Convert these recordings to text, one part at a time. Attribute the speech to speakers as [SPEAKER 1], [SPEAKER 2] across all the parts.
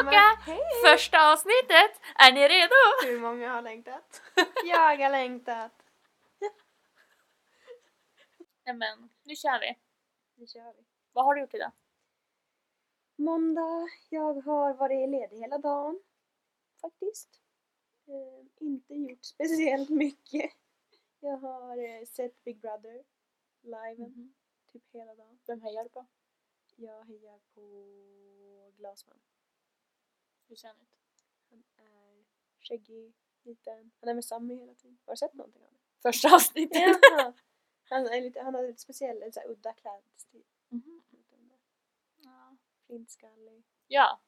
[SPEAKER 1] Tillbaka!
[SPEAKER 2] Hej!
[SPEAKER 1] Första avsnittet! Är ni redo?
[SPEAKER 2] Hur många har längtat? Jag har längtat.
[SPEAKER 1] Nej men, nu kör vi.
[SPEAKER 2] Nu kör vi.
[SPEAKER 1] Vad har du gjort idag?
[SPEAKER 2] Måndag. Jag har varit ledig hela dagen. Faktiskt. Eh, inte gjort speciellt mycket. Jag har eh, sett Big Brother live
[SPEAKER 1] Mhm.
[SPEAKER 2] typ hela dagen.
[SPEAKER 1] Vem hejar du på?
[SPEAKER 2] Jag hejar på Glasman.
[SPEAKER 1] Hur ser han ut?
[SPEAKER 2] Han är skäggig, liten. Han är med Sammy hela tiden. Har du sett någonting av det?
[SPEAKER 1] Första avsnittet?
[SPEAKER 2] Ja. Han, är lite, han har lite speciell, en så här udda klädstil.
[SPEAKER 1] Mhm.
[SPEAKER 2] Lite
[SPEAKER 1] Ja.
[SPEAKER 2] Flintskallig.
[SPEAKER 1] ja,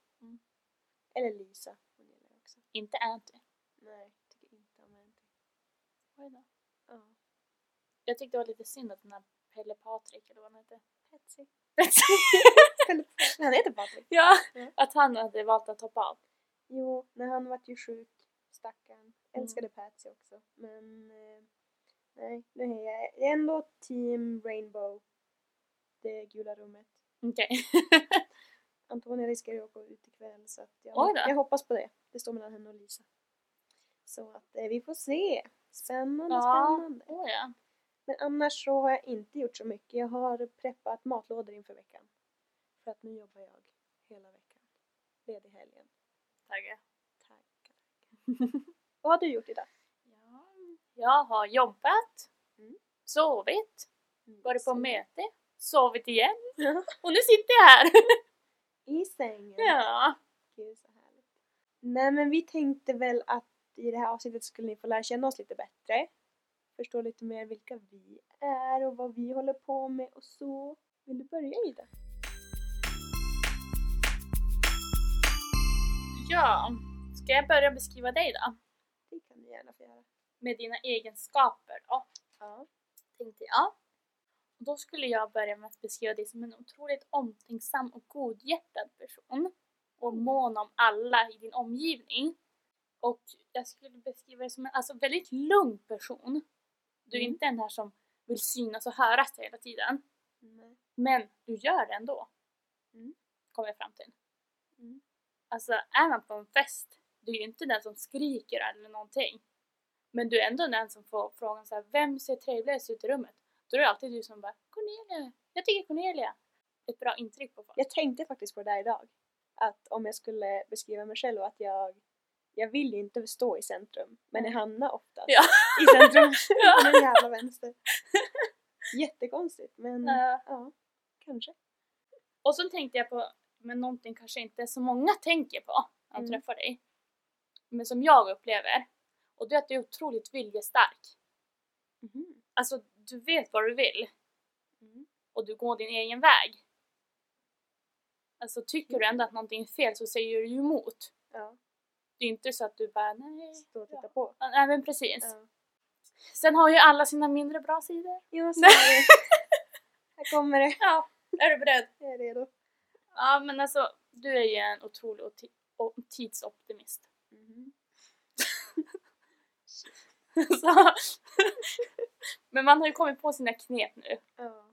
[SPEAKER 2] Eller Lisa. Hon gillar också.
[SPEAKER 1] inte Anty.
[SPEAKER 2] Nej, tycker inte om Anty.
[SPEAKER 1] Oj då.
[SPEAKER 2] Ja.
[SPEAKER 1] Jag tyckte det var lite synd att den här Pelle Patrik, eller vad han hette.
[SPEAKER 2] Patsy. Han heter Patrik.
[SPEAKER 1] ja,
[SPEAKER 2] Ja.
[SPEAKER 1] att han hade valt att hoppa av.
[SPEAKER 2] Jo, när han vart ju sjuk. Stackarn.
[SPEAKER 1] Mm.
[SPEAKER 2] Älskade Patsy också. Men eh, nej, nu är jag jag är ändå team Rainbow. Det gula rummet.
[SPEAKER 1] Okej.
[SPEAKER 2] Antonia riskerar ju att åka ut ikväll så att jag, jag hoppas på det. Det står mellan henne och Lisa. Så att eh, vi får se. Spännande,
[SPEAKER 1] Ja.
[SPEAKER 2] spännande.
[SPEAKER 1] Åh ja.
[SPEAKER 2] Men annars så har jag inte gjort så mycket. Jag har preppat matlådor inför veckan. För att nu jobbar jag hela veckan. Ledig helgen.
[SPEAKER 1] Tackar.
[SPEAKER 2] Tack, tack. Vad har du gjort idag?
[SPEAKER 1] Ja, jag har jobbat,
[SPEAKER 2] Mm.
[SPEAKER 1] sovit, varit på möte, sovit igen och nu sitter jag här.
[SPEAKER 2] I sängen.
[SPEAKER 1] ja.
[SPEAKER 2] Gud så härligt. Nej men vi tänkte väl att i det här avsnittet skulle ni få lära känna oss lite bättre. Förstå lite mer vilka vi är och vad vi håller på med och så. Vill du börja Ida?
[SPEAKER 1] Ja, ska jag börja beskriva dig då?
[SPEAKER 2] Det kan du gärna få göra.
[SPEAKER 1] Med dina egenskaper då,
[SPEAKER 2] Ja.
[SPEAKER 1] tänkte jag. Och då skulle jag börja med att beskriva dig som en otroligt omtänksam och godhjärtad person. Och mån om alla i din omgivning. Och jag skulle beskriva dig som en alltså, väldigt lugn person. Du är
[SPEAKER 2] Mm.
[SPEAKER 1] inte den här som vill synas och höras hela tiden.
[SPEAKER 2] Nej.
[SPEAKER 1] Men du gör det ändå.
[SPEAKER 2] Mm.
[SPEAKER 1] Kommer jag fram till.
[SPEAKER 2] Mm.
[SPEAKER 1] Alltså är man på en fest, du är ju inte den som skriker eller någonting. Men du är ändå den som får frågan så här, vem ser trevligast ut i rummet? Då är det alltid du som bara, Cornelia, jag tycker Cornelia. Ett bra intryck på folk.
[SPEAKER 2] Jag tänkte faktiskt på det där idag. Att om jag skulle beskriva mig själv och att jag jag vill ju inte stå i centrum, men jag hamnar oftast
[SPEAKER 1] Ja.
[SPEAKER 2] i centrum.
[SPEAKER 1] Ja.
[SPEAKER 2] Som en jävla vänster. Jättekonstigt, men
[SPEAKER 1] Ja.
[SPEAKER 2] ja, kanske.
[SPEAKER 1] Och så tänkte jag på, men någonting kanske inte så många tänker på när de
[SPEAKER 2] Mm.
[SPEAKER 1] träffar dig. Men som jag upplever. Och det är att du är otroligt viljestark.
[SPEAKER 2] Mhm.
[SPEAKER 1] Alltså, du vet vad du vill.
[SPEAKER 2] Mm.
[SPEAKER 1] och du går din egen väg. Alltså tycker du ändå att någonting är fel så säger du ju emot.
[SPEAKER 2] Ja,
[SPEAKER 1] Det är inte så att du bara nej.
[SPEAKER 2] stå och titta
[SPEAKER 1] Ja.
[SPEAKER 2] på.
[SPEAKER 1] Ja, Nej men precis.
[SPEAKER 2] Ja.
[SPEAKER 1] Sen har ju alla sina mindre bra sidor.
[SPEAKER 2] Jo, så är det. Här kommer det.
[SPEAKER 1] Ja, är du beredd?
[SPEAKER 2] Jag är redo.
[SPEAKER 1] Ja men alltså du är ju en otrolig tidsoptimist.
[SPEAKER 2] Mhm.
[SPEAKER 1] så. men man har ju kommit på sina knep nu.
[SPEAKER 2] Ja.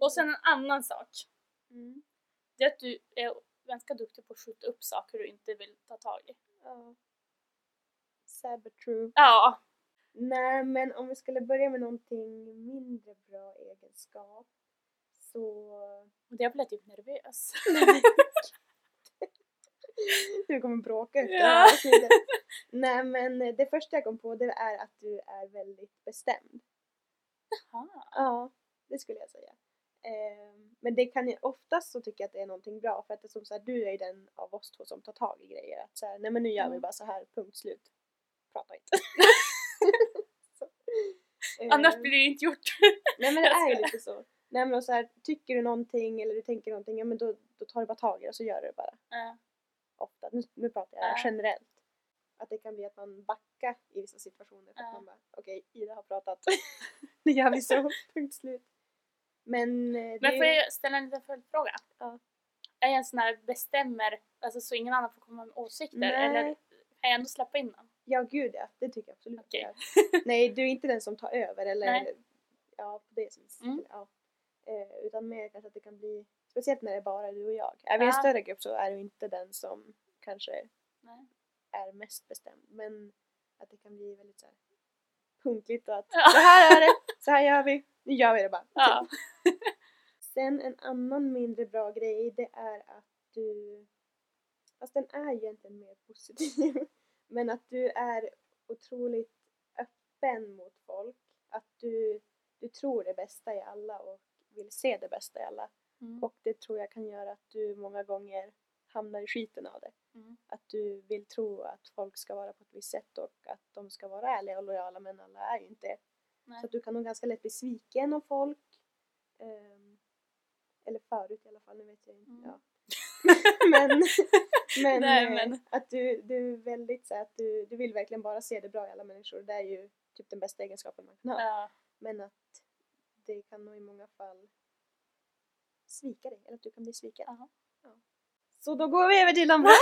[SPEAKER 1] Och sen en annan sak.
[SPEAKER 2] Mm.
[SPEAKER 1] Det är att du är ganska duktig på att skjuta upp saker du inte vill ta tag i.
[SPEAKER 2] Ja. Sad but true.
[SPEAKER 1] Ja.
[SPEAKER 2] Nej, men om vi skulle börja med någonting mindre bra egenskap så...
[SPEAKER 1] Och det blev jag typ nervös.
[SPEAKER 2] Du kommer bråka efter
[SPEAKER 1] Ja.
[SPEAKER 2] här avsnittet. Nej, men det första jag kom på det är att du är väldigt bestämd.
[SPEAKER 1] Jaha.
[SPEAKER 2] Ja, det skulle jag säga. Ehm, Men det kan ju oftast så tycker jag att det är någonting bra för att det är som så här, du är ju den av oss två som tar tag i grejer. Att så här, nej men nu gör vi
[SPEAKER 1] Mm.
[SPEAKER 2] bara så här, punkt slut. Prata inte.
[SPEAKER 1] Annars
[SPEAKER 2] Ehm,
[SPEAKER 1] blir det inte gjort.
[SPEAKER 2] Nej men det
[SPEAKER 1] Jag
[SPEAKER 2] är ju lite så. Nej men så här, tycker du någonting eller du tänker någonting, ja men då, då tar du bara tag i det och så gör du det bara.
[SPEAKER 1] Ja.
[SPEAKER 2] Ofta. Nu, nu pratar jag
[SPEAKER 1] Ja.
[SPEAKER 2] generellt. Att det kan bli att man backar i vissa situationer för att
[SPEAKER 1] Ja.
[SPEAKER 2] man bara, okej Ida har pratat. nu gör vi så, punkt slut. Men, eh, det
[SPEAKER 1] Men får jag ställa en liten följdfråga?
[SPEAKER 2] Ja.
[SPEAKER 1] Är jag en sån här bestämmer, alltså så ingen annan får komma med åsikter?
[SPEAKER 2] Nej.
[SPEAKER 1] Eller kan jag ändå släppa in dem?
[SPEAKER 2] Ja gud ja, det tycker jag absolut att
[SPEAKER 1] Okej.
[SPEAKER 2] gör. Nej du är inte den som tar över eller
[SPEAKER 1] Nej.
[SPEAKER 2] ja på det viset.
[SPEAKER 1] Mm.
[SPEAKER 2] Ja. Eh, utan mer kanske att det kan bli Speciellt när det är bara du och jag. Är vi en
[SPEAKER 1] Ja.
[SPEAKER 2] större grupp så är du inte den som kanske
[SPEAKER 1] Nej.
[SPEAKER 2] är mest bestämd. Men att det kan bli väldigt så här punktligt och att
[SPEAKER 1] Ja.
[SPEAKER 2] så här är det, så här gör vi, nu gör vi det bara.
[SPEAKER 1] Ja.
[SPEAKER 2] Sen en annan mindre bra grej det är att du, fast den är egentligen mer positiv, men att du är otroligt öppen mot folk. Att du, du tror det bästa i alla och vill se det bästa i alla.
[SPEAKER 1] Mm.
[SPEAKER 2] Och det tror jag kan göra att du många gånger hamnar i skiten av det.
[SPEAKER 1] Mm.
[SPEAKER 2] Att du vill tro att folk ska vara på ett visst sätt och att de ska vara ärliga och lojala men alla är ju inte det.
[SPEAKER 1] Nej.
[SPEAKER 2] Så att du kan nog ganska lätt bli sviken av folk. Ehm, eller förut i alla fall, nu vet jag inte.
[SPEAKER 1] Mm.
[SPEAKER 2] Ja. men men,
[SPEAKER 1] Nej,
[SPEAKER 2] eh,
[SPEAKER 1] men-
[SPEAKER 2] att du, du är väldigt så att du, du vill verkligen bara se det bra i alla människor. Det är ju typ den bästa egenskapen man kan ha.
[SPEAKER 1] Ja.
[SPEAKER 2] Men att det kan nog i många fall svika dig, eller att du kan bli sviken.
[SPEAKER 1] Ja.
[SPEAKER 2] Ja. Så då går vi över till de bra!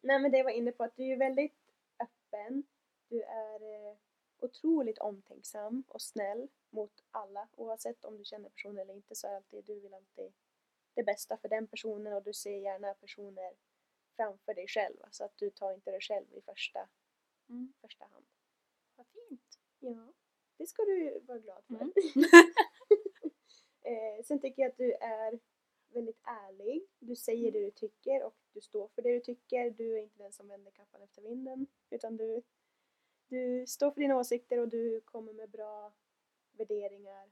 [SPEAKER 2] Nej men det jag var inne på att du är väldigt öppen. Du är eh, otroligt omtänksam och snäll mot alla. Oavsett om du känner personen eller inte så är alltid, du vill alltid det bästa för den personen och du ser gärna personer framför dig själv. Så att du tar inte dig själv i första,
[SPEAKER 1] Mm.
[SPEAKER 2] första hand.
[SPEAKER 1] Vad fint.
[SPEAKER 2] Ja, det ska du vara glad för.
[SPEAKER 1] Mm.
[SPEAKER 2] eh, sen tycker jag att du är väldigt ärlig. Du säger det du tycker och du står för det du tycker. Du är inte den som vänder kappan efter vinden. Utan du, du står för dina åsikter och du kommer med bra värderingar.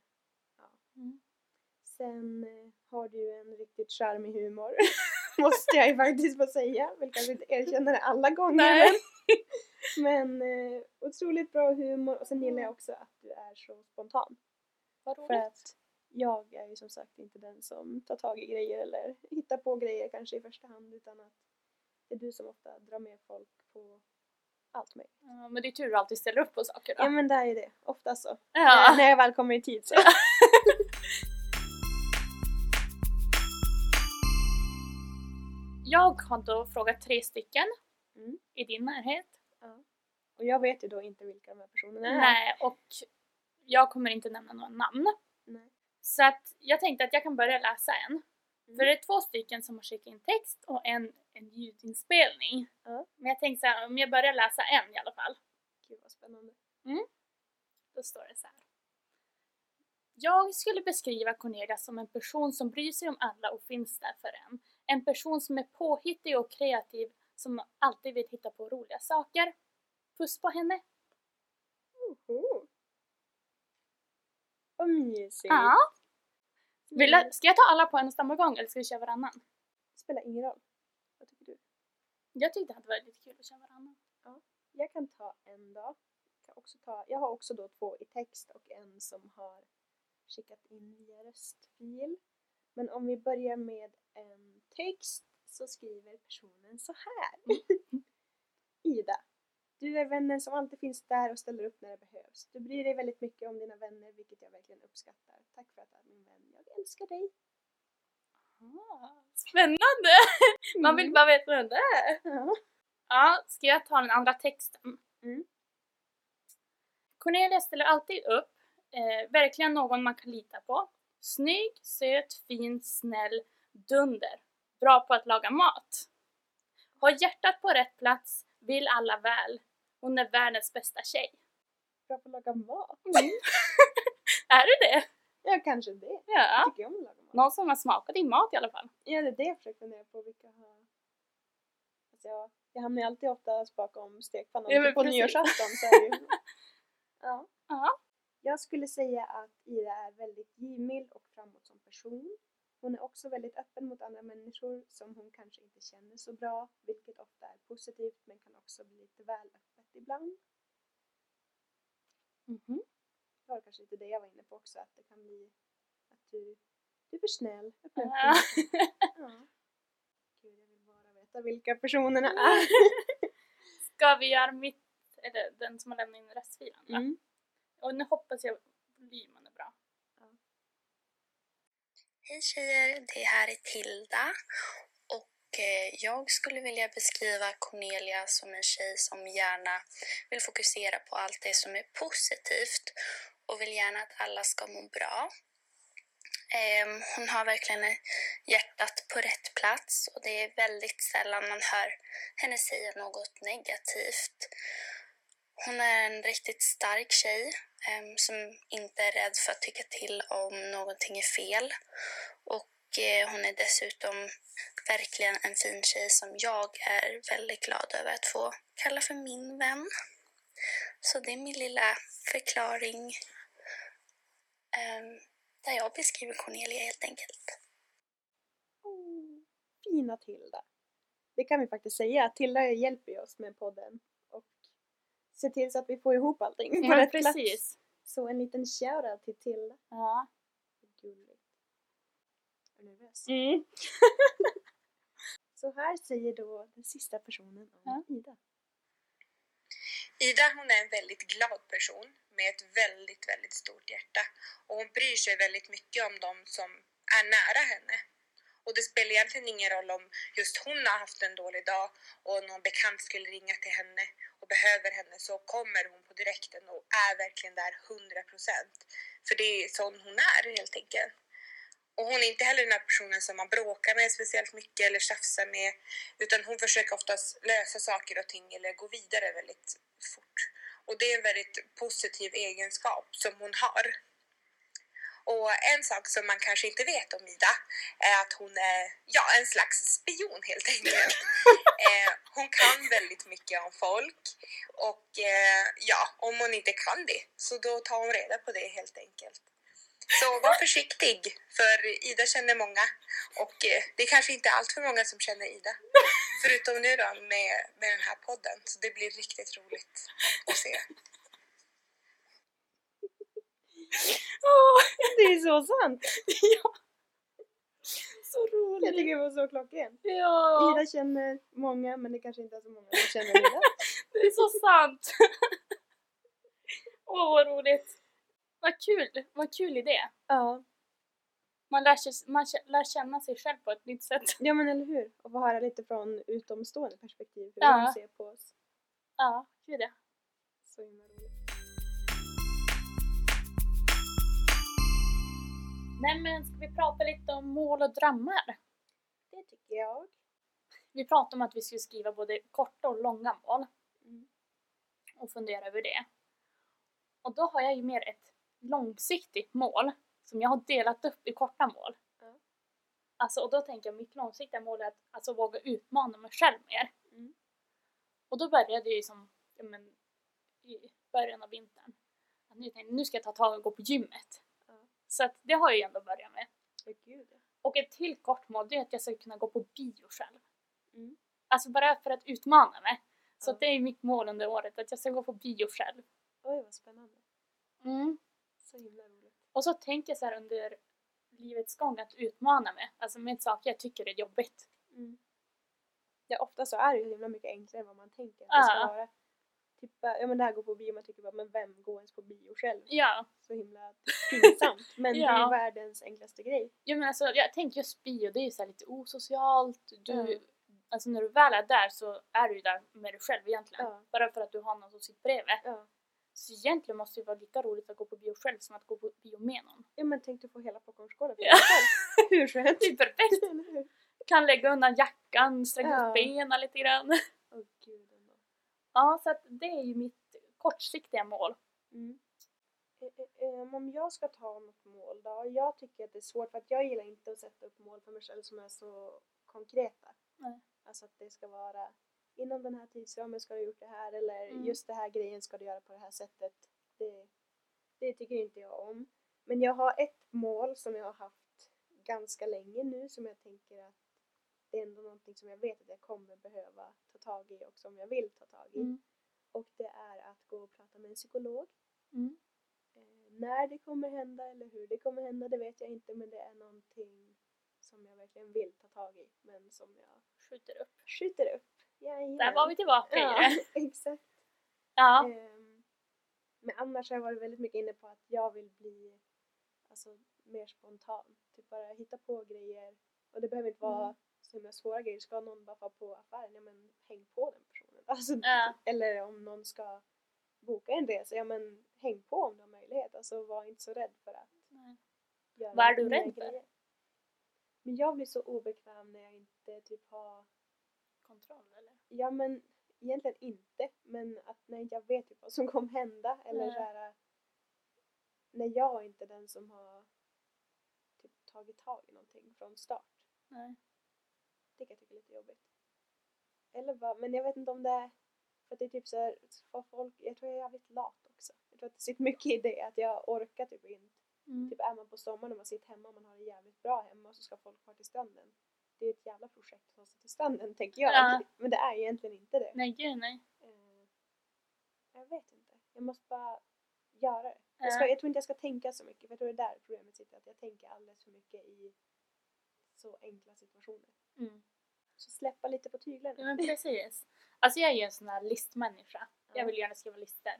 [SPEAKER 2] Ja.
[SPEAKER 1] Mm.
[SPEAKER 2] Sen eh, har du en riktigt charmig humor. Måste jag ju faktiskt få säga. Vill kanske inte erkänna det alla gånger.
[SPEAKER 1] Nej.
[SPEAKER 2] Men, men eh, otroligt bra humor och sen gillar jag också att du är så spontan.
[SPEAKER 1] Vad
[SPEAKER 2] För
[SPEAKER 1] roligt.
[SPEAKER 2] att jag är ju som sagt inte den som tar tag i grejer eller hittar på grejer kanske i första hand utan att det är du som ofta drar med folk på allt möjligt.
[SPEAKER 1] Ja, men det är tur att du alltid ställer upp på saker då.
[SPEAKER 2] Ja men det är ju det, ofta så.
[SPEAKER 1] Ja.
[SPEAKER 2] När jag väl kommer i tid så.
[SPEAKER 1] Jag har då frågat tre stycken
[SPEAKER 2] Mm.
[SPEAKER 1] i din närhet.
[SPEAKER 2] Ja. Och jag vet ju då inte vilka de här personerna är.
[SPEAKER 1] Nej, och jag kommer inte nämna några namn.
[SPEAKER 2] Nej.
[SPEAKER 1] Så att jag tänkte att jag kan börja läsa en.
[SPEAKER 2] Mm.
[SPEAKER 1] För det är två stycken som har skickat in text och en, en ljudinspelning.
[SPEAKER 2] Ja.
[SPEAKER 1] Men jag tänkte så här, om jag börjar läsa en i alla fall.
[SPEAKER 2] Gud vad spännande.
[SPEAKER 1] Då står det så här. Jag skulle beskriva Cornelia som en person som bryr sig om alla och finns där för en. En person som är påhittig och kreativ som alltid vill hitta på roliga saker. Puss på henne.
[SPEAKER 2] Oho. Vad mysigt.
[SPEAKER 1] Ja. Vill
[SPEAKER 2] Mm.
[SPEAKER 1] jag, ska jag ta alla på en och samma gång eller ska vi köra varannan?
[SPEAKER 2] Det spelar ingen roll. Vad tycker du?
[SPEAKER 1] Jag tyckte det hade varit lite kul att köra varannan.
[SPEAKER 2] Jag kan ta en dag. Jag, också ta, jag har också då två i text och en som har skickat in via röstfil. Men om vi börjar med en text så skriver personen så här. Ida. Du är vännen som alltid finns där och ställer upp när det behövs. Du bryr dig väldigt mycket om dina vänner vilket jag verkligen uppskattar. Tack för att du är min vän. Jag älskar dig.
[SPEAKER 1] Ah, spännande! Man vill bara veta vem det är.
[SPEAKER 2] Ja.
[SPEAKER 1] Ja, ska jag ta den andra texten?
[SPEAKER 2] Mm.
[SPEAKER 1] Cornelia ställer alltid upp. Eh, verkligen någon man kan lita på. Snygg, söt, fin, snäll, dunder. Bra på att laga mat. Har hjärtat på rätt plats, vill alla väl. Hon är världens bästa tjej.
[SPEAKER 2] Bra på att laga mat.
[SPEAKER 1] Är du det?
[SPEAKER 2] Ja, kanske det. Jag
[SPEAKER 1] Ja.
[SPEAKER 2] tycker om att laga mat.
[SPEAKER 1] Någon som har smakat din mat i alla fall.
[SPEAKER 2] Ja, det är det jag försöker fundera på. Vilka har... Alltså jag, jag hamnar ju alltid oftast bakom stekpannan.
[SPEAKER 1] Ja,
[SPEAKER 2] typ på
[SPEAKER 1] precis.
[SPEAKER 2] nyårsafton så är det ju... ja.
[SPEAKER 1] Ja.
[SPEAKER 2] Jag skulle säga att Ida är väldigt givmild och framåt som person. Hon är också väldigt öppen mot andra människor som hon kanske inte känner så bra, vilket ofta är positivt men kan också bli lite väl öppet ibland.
[SPEAKER 1] Mhm.
[SPEAKER 2] Det var kanske lite det jag var inne på också, att det kan bli att du, du är för snäll. öppnar upp
[SPEAKER 1] Ja.
[SPEAKER 2] Ja. Gud, jag vill bara veta vilka personerna är.
[SPEAKER 1] Ska vi göra mitt, eller den som har lämnat in röstfilen?
[SPEAKER 2] Mm.
[SPEAKER 1] Och nu hoppas jag volymen.
[SPEAKER 3] Hej tjejer, det här är Tilda och eh, jag skulle vilja beskriva Cornelia som en tjej som gärna vill fokusera på allt det som är positivt och vill gärna att alla ska må bra. Ehm, hon har verkligen hjärtat på rätt plats och det är väldigt sällan man hör henne säga något negativt. Hon är en riktigt stark tjej Ehm, som inte är rädd för att tycka till om någonting är fel. Och eh, hon är dessutom verkligen en fin tjej som jag är väldigt glad över att få kalla för min vän. Så det är min lilla förklaring ehm, där jag beskriver Cornelia helt enkelt.
[SPEAKER 2] Oh, fina Tilda. Det kan vi faktiskt säga. Tilda hjälper ju oss med podden ser till så att vi får ihop allting på
[SPEAKER 1] Ja,
[SPEAKER 2] rätt plats.
[SPEAKER 1] precis.
[SPEAKER 2] Så en liten shoutout till Tilda.
[SPEAKER 1] Ja.
[SPEAKER 2] Gulligt. Jag är nervös.
[SPEAKER 1] Mm.
[SPEAKER 2] Så här säger då den sista personen om
[SPEAKER 1] Ja.
[SPEAKER 2] Ida.
[SPEAKER 4] Ida hon är en väldigt glad person med ett väldigt, väldigt stort hjärta. Och hon bryr sig väldigt mycket om dem som är nära henne. Och det spelar egentligen ingen roll om just hon har haft en dålig dag och någon bekant skulle ringa till henne och behöver henne så kommer hon på direkten och är verkligen där 100%. För det är sån hon är helt enkelt. Och hon är inte heller den här personen som man bråkar med speciellt mycket eller tjafsar med. Utan hon försöker oftast lösa saker och ting eller gå vidare väldigt fort. Och det är en väldigt positiv egenskap som hon har. Och en sak som man kanske inte vet om Ida är att hon är ja, en slags spion helt enkelt. eh, hon kan väldigt mycket om folk och eh, ja, om hon inte kan det så då tar hon reda på det helt enkelt. Så var försiktig, för Ida känner många och eh, det är kanske inte allt för många som känner Ida. Förutom nu då med, med den här podden, så det blir riktigt roligt att se.
[SPEAKER 1] Åh,
[SPEAKER 2] Det är så sant!
[SPEAKER 1] ja. Så
[SPEAKER 2] Jag
[SPEAKER 1] roligt.
[SPEAKER 2] tycker det var så klockrent.
[SPEAKER 1] Ja,
[SPEAKER 2] Ida känner många men det kanske inte är så många som känner Ida.
[SPEAKER 1] det är så sant. Åh, vad roligt. Vad kul, vad kul idé.
[SPEAKER 2] Ja,
[SPEAKER 1] Man lär, sig, man lär känna sig själv på ett nytt sätt.
[SPEAKER 2] ja men eller hur? Och få höra lite från utomstående perspektiv hur
[SPEAKER 1] Ja.
[SPEAKER 2] de ser på oss.
[SPEAKER 1] Ja, gud ja.
[SPEAKER 2] Så himla roligt.
[SPEAKER 1] Nej men ska vi prata lite om mål och drömmar?
[SPEAKER 2] Det tycker jag.
[SPEAKER 1] Vi pratade om att vi skulle skriva både korta och långa mål
[SPEAKER 2] Mm.
[SPEAKER 1] och fundera över det. Och då har jag ju mer ett långsiktigt mål som jag har delat upp i korta mål.
[SPEAKER 2] Ja.
[SPEAKER 1] Alltså, och då tänker jag mitt långsiktiga mål är att alltså, våga utmana mig själv mer.
[SPEAKER 2] Mm.
[SPEAKER 1] Och då började jag ju som ja, men, i början av vintern. Att nu, tänkte, nu ska jag ta tag och gå på gymmet. Så att det har jag ju ändå börjat med.
[SPEAKER 2] Ja.
[SPEAKER 1] Och ett till kort mål det är att jag ska kunna gå på bio själv.
[SPEAKER 2] Mm.
[SPEAKER 1] Alltså bara för att utmana mig. Så att det är mitt mål under året, att jag ska gå på bio själv.
[SPEAKER 2] Oj vad spännande.
[SPEAKER 1] Mm.
[SPEAKER 2] Så himla roligt.
[SPEAKER 1] Och så tänker jag så här under livets gång att utmana mig. Alltså med saker jag tycker är jobbigt.
[SPEAKER 2] Mm. Ja, ofta så är det ju himla mycket enklare än vad man tänker att det ska vara. Typ, ja men det här går på bio, man tycker bara men vem går ens på bio själv?
[SPEAKER 1] Ja,
[SPEAKER 2] Så himla pinsamt. Men det är
[SPEAKER 1] Ja.
[SPEAKER 2] världens enklaste grej.
[SPEAKER 1] jag, menar, alltså, jag tänker just bio, det är ju så lite osocialt. Du,
[SPEAKER 2] Ja.
[SPEAKER 1] Alltså när du väl är där så är du ju där med dig själv egentligen.
[SPEAKER 2] Ja.
[SPEAKER 1] Bara för att du har någon som sitter bredvid.
[SPEAKER 2] Ja.
[SPEAKER 1] Så egentligen måste det vara lika roligt att gå på bio själv som att gå på bio med någon.
[SPEAKER 2] ja men tänk du få hela popcornskålen för
[SPEAKER 1] Ja.
[SPEAKER 2] dig själv. Hur skönt?
[SPEAKER 1] Det är perfekt! Kan lägga undan jackan, sträcka
[SPEAKER 2] Ja.
[SPEAKER 1] upp benen lite grann.
[SPEAKER 2] Åh gud.
[SPEAKER 1] Ja, så att det är ju mitt kortsiktiga mål.
[SPEAKER 2] Mm. Eh, eh, eh, Om jag ska ta något mål då? Jag tycker att det är svårt för att jag gillar inte att sätta upp mål för mig själv som är så konkreta.
[SPEAKER 1] Nej.
[SPEAKER 2] Alltså att det ska vara inom den här tidsramen ska du ha gjort det här eller
[SPEAKER 1] Mm.
[SPEAKER 2] just det här grejen ska du göra på det här sättet. Det, det tycker inte jag om. Men jag har ett mål som jag har haft ganska länge nu som jag tänker att det är ändå någonting som jag vet att jag kommer behöva ta tag i och som jag vill ta tag i.
[SPEAKER 1] Mm.
[SPEAKER 2] Och det är att gå och prata med en psykolog.
[SPEAKER 1] Mm.
[SPEAKER 2] Eh, när det kommer hända eller hur det kommer hända det vet jag inte men det är någonting som jag verkligen vill ta tag i men som jag
[SPEAKER 1] Skjuter upp.
[SPEAKER 2] skjuter upp. Jajamän.
[SPEAKER 1] Där var vi tillbaka i
[SPEAKER 2] Ja,
[SPEAKER 1] det.
[SPEAKER 2] exakt.
[SPEAKER 1] Ja.
[SPEAKER 2] Ehm, men annars har jag varit väldigt mycket inne på att jag vill bli alltså, mer spontan. Typ bara hitta på grejer. Och det behöver inte vara
[SPEAKER 1] Mm.
[SPEAKER 2] Himla svåra grejer. Ska någon bara vara på affären, ja men häng på den personen. Alltså,
[SPEAKER 1] Ja.
[SPEAKER 2] Eller om någon ska boka en resa, ja men häng på om du har möjlighet. Alltså var inte så rädd för att
[SPEAKER 1] Nej.
[SPEAKER 2] göra
[SPEAKER 1] Vad är du rädd för?
[SPEAKER 2] grejer. Men jag blir så obekväm när jag inte typ har,
[SPEAKER 1] Kontroll eller?
[SPEAKER 2] ja men egentligen inte, men att när inte jag vet typ vad som kommer hända eller så här, när jag inte är den som har typ tagit tag i någonting från start.
[SPEAKER 1] Nej.
[SPEAKER 2] Det kan jag tycka är lite jobbigt. Eller vad, men jag vet inte om det är för att det är typ så här, för folk, jag tror jag är jävligt lat också. Jag tror att det sitter mycket i det, att jag orkar typ inte.
[SPEAKER 1] Mm.
[SPEAKER 2] Typ är man på sommaren och man sitter hemma och man har det jävligt bra hemma och så ska folk fara till stranden. Det är ett jävla projekt att ta sig till stranden tänker jag.
[SPEAKER 1] Ja.
[SPEAKER 2] Men det är egentligen inte det.
[SPEAKER 1] Nej gud nej.
[SPEAKER 2] Eh, jag vet inte. Jag måste bara göra det. Jag, ska,
[SPEAKER 1] Ja.
[SPEAKER 2] jag tror inte jag ska tänka så mycket för jag tror det är där problemet sitter. Att jag tänker alldeles för mycket i så enkla situationer.
[SPEAKER 1] Mm.
[SPEAKER 2] Så släppa lite på tyglarna.
[SPEAKER 1] Ja, men precis. Alltså jag är ju en sån här listmänniska.
[SPEAKER 2] Ja.
[SPEAKER 1] Jag vill gärna skriva listor.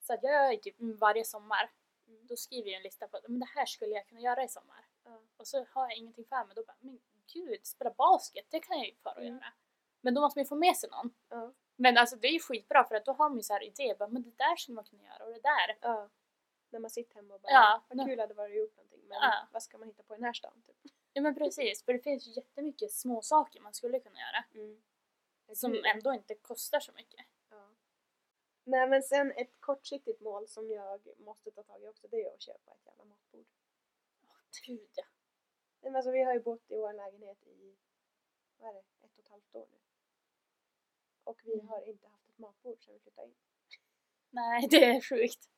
[SPEAKER 1] Så att jag gör typ varje sommar,
[SPEAKER 2] Mm.
[SPEAKER 1] då skriver jag en lista på att men det här skulle jag kunna göra i sommar.
[SPEAKER 2] Ja.
[SPEAKER 1] Och så har jag ingenting för mig. Då bara, men gud, spela basket, det kan jag ju fara och
[SPEAKER 2] Mm.
[SPEAKER 1] göra. Men då måste man ju få med sig någon. Men alltså det är ju skitbra för att då har man ju så här idéer. Bara, men det där skulle man kunna göra och det där.
[SPEAKER 2] När man sitter hemma och bara,
[SPEAKER 1] Ja.
[SPEAKER 2] vad kul hade varit att gjort någonting men
[SPEAKER 1] Ja.
[SPEAKER 2] vad ska man hitta på i den här stan typ?
[SPEAKER 1] Ja men precis, för det finns ju jättemycket små saker man skulle kunna göra.
[SPEAKER 2] Mm.
[SPEAKER 1] Som ändå inte kostar så mycket.
[SPEAKER 2] Ja. Nej men sen ett kortsiktigt mål som jag måste ta tag i också det är att köpa ett jävla matbord.
[SPEAKER 1] Gud ja.
[SPEAKER 2] Nej, men alltså, vi har ju bott i vår lägenhet i, vad är det, ett och ett halvt år nu. Och vi
[SPEAKER 1] Mm.
[SPEAKER 2] har inte haft ett matbord sedan vi flyttade in.
[SPEAKER 1] Nej det är sjukt.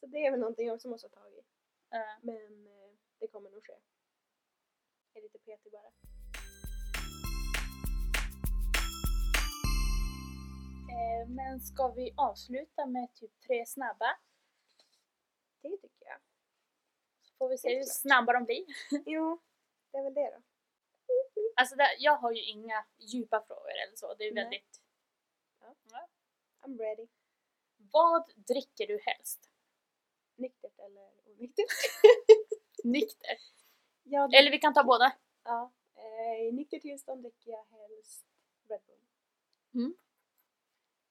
[SPEAKER 2] Så det är väl någonting jag också måste ta tag i.
[SPEAKER 1] Ja.
[SPEAKER 2] Men eh, det kommer nog ske. Är lite petig bara.
[SPEAKER 1] Eh, men ska vi avsluta med typ tre snabba?
[SPEAKER 2] Det tycker jag.
[SPEAKER 1] Så får vi se hur
[SPEAKER 2] klart.
[SPEAKER 1] snabba de blir.
[SPEAKER 2] Jo, det är väl det då.
[SPEAKER 1] Alltså det, jag har ju inga djupa frågor eller så. Det är väldigt...
[SPEAKER 2] Ja.
[SPEAKER 1] Ja.
[SPEAKER 2] I'm ready.
[SPEAKER 1] Vad dricker du helst?
[SPEAKER 2] Nyktert eller onyktert?
[SPEAKER 1] Nykter.
[SPEAKER 2] Ja,
[SPEAKER 1] Eller vi kan ta båda.
[SPEAKER 2] ja, eh, I nyktert tillstånd dricker jag helst Red Bull.
[SPEAKER 1] Mm.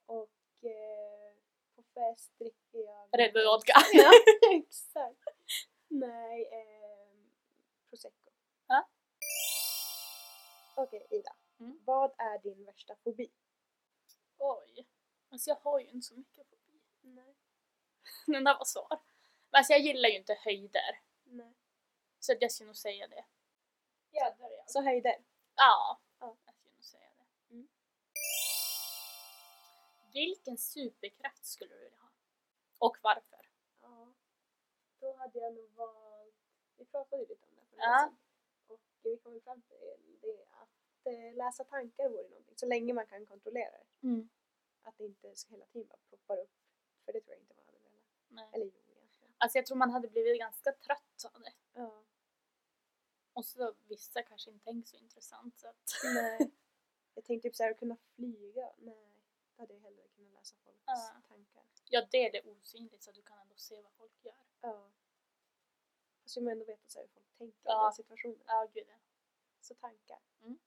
[SPEAKER 2] Och eh, på fest dricker jag...
[SPEAKER 1] Red Bull vodka.
[SPEAKER 2] ja, exakt. Nej, ehm, prosecco.
[SPEAKER 1] Ja.
[SPEAKER 2] Okej, Ida.
[SPEAKER 1] Mm.
[SPEAKER 2] Vad är din värsta fobi?
[SPEAKER 1] Oj. Alltså jag har ju inte så mycket fobi.
[SPEAKER 2] Nej.
[SPEAKER 1] Den där var svår. Men alltså jag gillar ju inte höjder.
[SPEAKER 2] Nej.
[SPEAKER 1] Så att jag skulle nog säga det. Ja, jag.
[SPEAKER 2] Så höjder?
[SPEAKER 1] Ja,
[SPEAKER 2] Ja.
[SPEAKER 1] jag skulle nog säga det.
[SPEAKER 2] Mm.
[SPEAKER 1] Vilken superkraft skulle du vilja ha? Och varför?
[SPEAKER 2] Ja. Då hade jag nog valt... Vi pratade ju lite om det för
[SPEAKER 1] Ja.
[SPEAKER 2] Och vi kom fram till det att eh, läsa tankar vore någonting. Så länge man kan kontrollera det.
[SPEAKER 1] Mm.
[SPEAKER 2] Att det inte så hela tiden bara ploppar upp. För det tror jag inte man hade velat.
[SPEAKER 1] Nej.
[SPEAKER 2] Eller jo, egentligen.
[SPEAKER 1] Alltså jag tror man hade blivit ganska trött av det.
[SPEAKER 2] Ja.
[SPEAKER 1] Och så vissa kanske inte tänker så intressant så att...
[SPEAKER 2] Nej. Jag tänkte typ såhär att kunna flyga. Nej. Då hade jag hellre kunnat läsa folks
[SPEAKER 1] Ja.
[SPEAKER 2] tankar.
[SPEAKER 1] Ja, det är det osynligt så du kan ändå se vad folk gör.
[SPEAKER 2] Ja. Fast jag vill ändå veta så hur folk tänker
[SPEAKER 1] Ja.
[SPEAKER 2] i den situationen.
[SPEAKER 1] Ja, gud ja.
[SPEAKER 2] Så tankar.
[SPEAKER 1] Mm.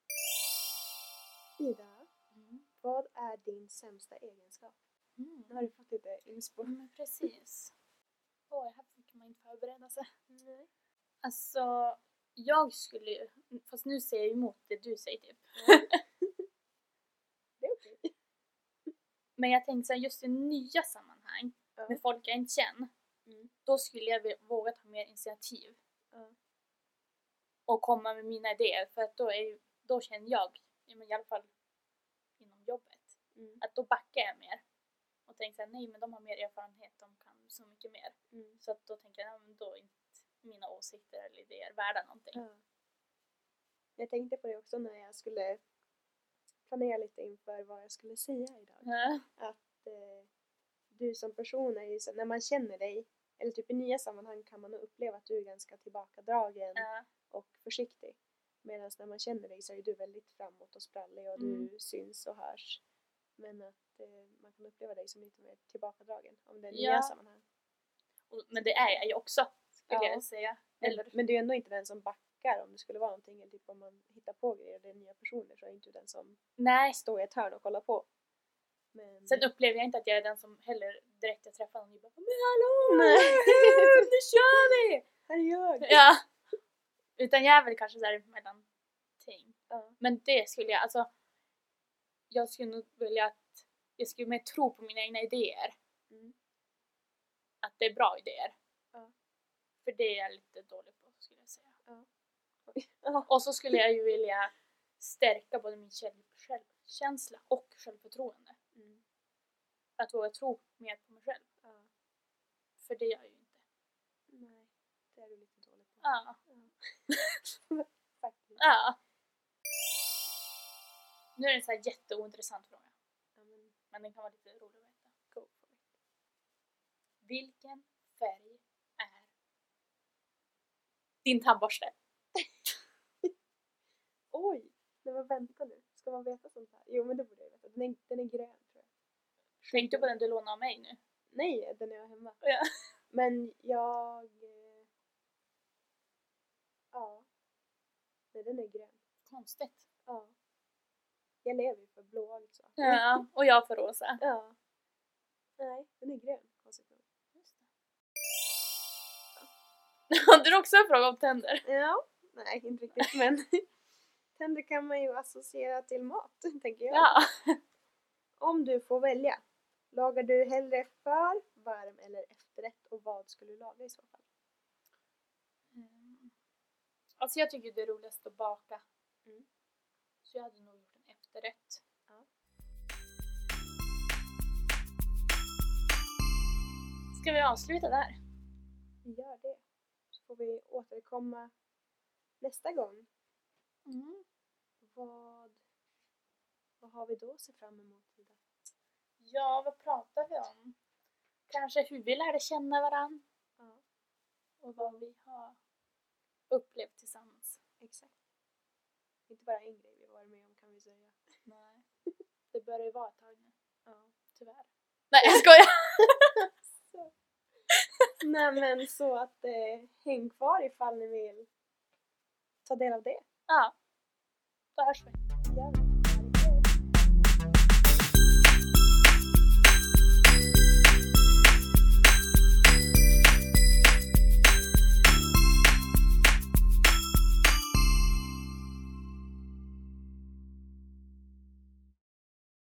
[SPEAKER 2] Ida,
[SPEAKER 1] Mm.
[SPEAKER 2] vad är din sämsta egenskap?
[SPEAKER 1] Mm.
[SPEAKER 2] Nu har du fått lite inspo.
[SPEAKER 1] Men precis. Åh, här fick man inte förbereda sig.
[SPEAKER 2] Nej.
[SPEAKER 1] Alltså, jag skulle ju... Fast nu säger jag emot det du säger typ.
[SPEAKER 2] Det är okej.
[SPEAKER 1] Men jag tänkte såhär, just i nya sammanhang
[SPEAKER 2] Ja.
[SPEAKER 1] med folk jag inte känner.
[SPEAKER 2] Mm.
[SPEAKER 1] Då skulle jag våga ta mer initiativ.
[SPEAKER 2] Ja.
[SPEAKER 1] Och komma med mina idéer. För att då, är, då känner jag, i alla fall inom jobbet,
[SPEAKER 2] Mm.
[SPEAKER 1] att då backar jag mer. Och tänker såhär, nej men de har mer erfarenhet, de kan så mycket mer.
[SPEAKER 2] Mm.
[SPEAKER 1] Så att då tänker jag, ja, men då mina åsikter eller idéer värda någonting.
[SPEAKER 2] Ja. Jag tänkte på det också när jag skulle planera lite inför vad jag skulle säga idag.
[SPEAKER 1] Ja.
[SPEAKER 2] Att eh, du som person är ju så, när man känner dig, eller typ i nya sammanhang kan man uppleva att du är ganska tillbakadragen
[SPEAKER 1] Ja.
[SPEAKER 2] och försiktig. Medan när man känner dig så är du väldigt framåt och sprallig och
[SPEAKER 1] Mm.
[SPEAKER 2] du syns och hörs. Men att eh, man kan uppleva dig som lite mer tillbakadragen om det är
[SPEAKER 1] Ja.
[SPEAKER 2] nya sammanhang.
[SPEAKER 1] Och, men det är jag ju också, skulle
[SPEAKER 2] Ja.
[SPEAKER 1] jag säga.
[SPEAKER 2] Men,
[SPEAKER 1] Eller,
[SPEAKER 2] men du är ändå inte den som backar om det skulle vara någonting. Eller typ om man hittar på grejer det är nya personer så är inte du den som
[SPEAKER 1] nej.
[SPEAKER 2] står i ett hörn och kollar på. Men...
[SPEAKER 1] Sen upplever jag inte att jag är den som heller direkt jag träffar någon och bara Men hallå!
[SPEAKER 2] Nej.
[SPEAKER 1] Nu kör vi!
[SPEAKER 2] här är jag!
[SPEAKER 1] Ja. Utan jag är väl kanske såhär mellanting.
[SPEAKER 2] Ja.
[SPEAKER 1] Men det skulle jag, alltså. Jag skulle nog vilja att jag skulle mer tro på mina egna idéer.
[SPEAKER 2] Mm.
[SPEAKER 1] Att det är bra idéer.
[SPEAKER 2] Ja.
[SPEAKER 1] För det är jag lite dålig på skulle jag säga.
[SPEAKER 2] Ja.
[SPEAKER 1] Och så skulle jag ju vilja stärka både min själv, självkänsla och självförtroende.
[SPEAKER 2] Mm.
[SPEAKER 1] Att våga tro mer på mig själv.
[SPEAKER 2] Ja.
[SPEAKER 1] För det gör jag ju inte.
[SPEAKER 2] Nej, det är du lite dålig på.
[SPEAKER 1] Ja.
[SPEAKER 2] Faktiskt.
[SPEAKER 1] ja. Nu är det en sån här jätteointressant fråga.
[SPEAKER 2] Ja, men,
[SPEAKER 1] den kan vara lite rolig att veta. Vilken färg är din tandborste?
[SPEAKER 2] Oj! Nej men vänta nu, ska man veta sånt här? Jo men det borde jag veta. Den är, den är grön tror jag.
[SPEAKER 1] Tänkte du på den du lånade av mig nu?
[SPEAKER 2] Nej, den är jag hemma.
[SPEAKER 1] Ja.
[SPEAKER 2] Men jag... eh, Ja. Nej, den är grön.
[SPEAKER 1] Konstigt.
[SPEAKER 2] Ja. Jag lever ju för blåa liksom.
[SPEAKER 1] Ja, och jag för rosa.
[SPEAKER 2] Ja. Nej, den är grön.
[SPEAKER 1] Hade du också en fråga om tänder?
[SPEAKER 2] Ja. Nej, inte riktigt men tänder kan man ju associera till mat, tänker jag.
[SPEAKER 1] Ja.
[SPEAKER 2] Om du får välja, lagar du hellre för, varm eller efterrätt och vad skulle du laga i så fall?
[SPEAKER 1] Mm. Alltså jag tycker det är roligast att baka.
[SPEAKER 2] Mm.
[SPEAKER 1] Så jag hade nog gjort en efterrätt.
[SPEAKER 2] Ja.
[SPEAKER 1] Ska vi avsluta där?
[SPEAKER 2] Vi gör det. Får vi återkomma nästa gång.
[SPEAKER 1] Mm.
[SPEAKER 2] Vad, vad har vi då att se fram emot Ida?
[SPEAKER 1] Ja, vad pratar vi om? Kanske hur vi lärde känna varandra
[SPEAKER 2] Ja,
[SPEAKER 1] och vad vi har upplevt tillsammans.
[SPEAKER 2] exakt. Inte bara en grej vi varit med om kan vi säga.
[SPEAKER 1] Nej. Det börjar ju vara ett tag nu,
[SPEAKER 2] Ja.
[SPEAKER 1] tyvärr. Nej jag skojar!
[SPEAKER 2] Nej men så att eh, häng kvar ifall ni vill ta del av det.
[SPEAKER 1] Ja. Då hörs vi.
[SPEAKER 2] Det.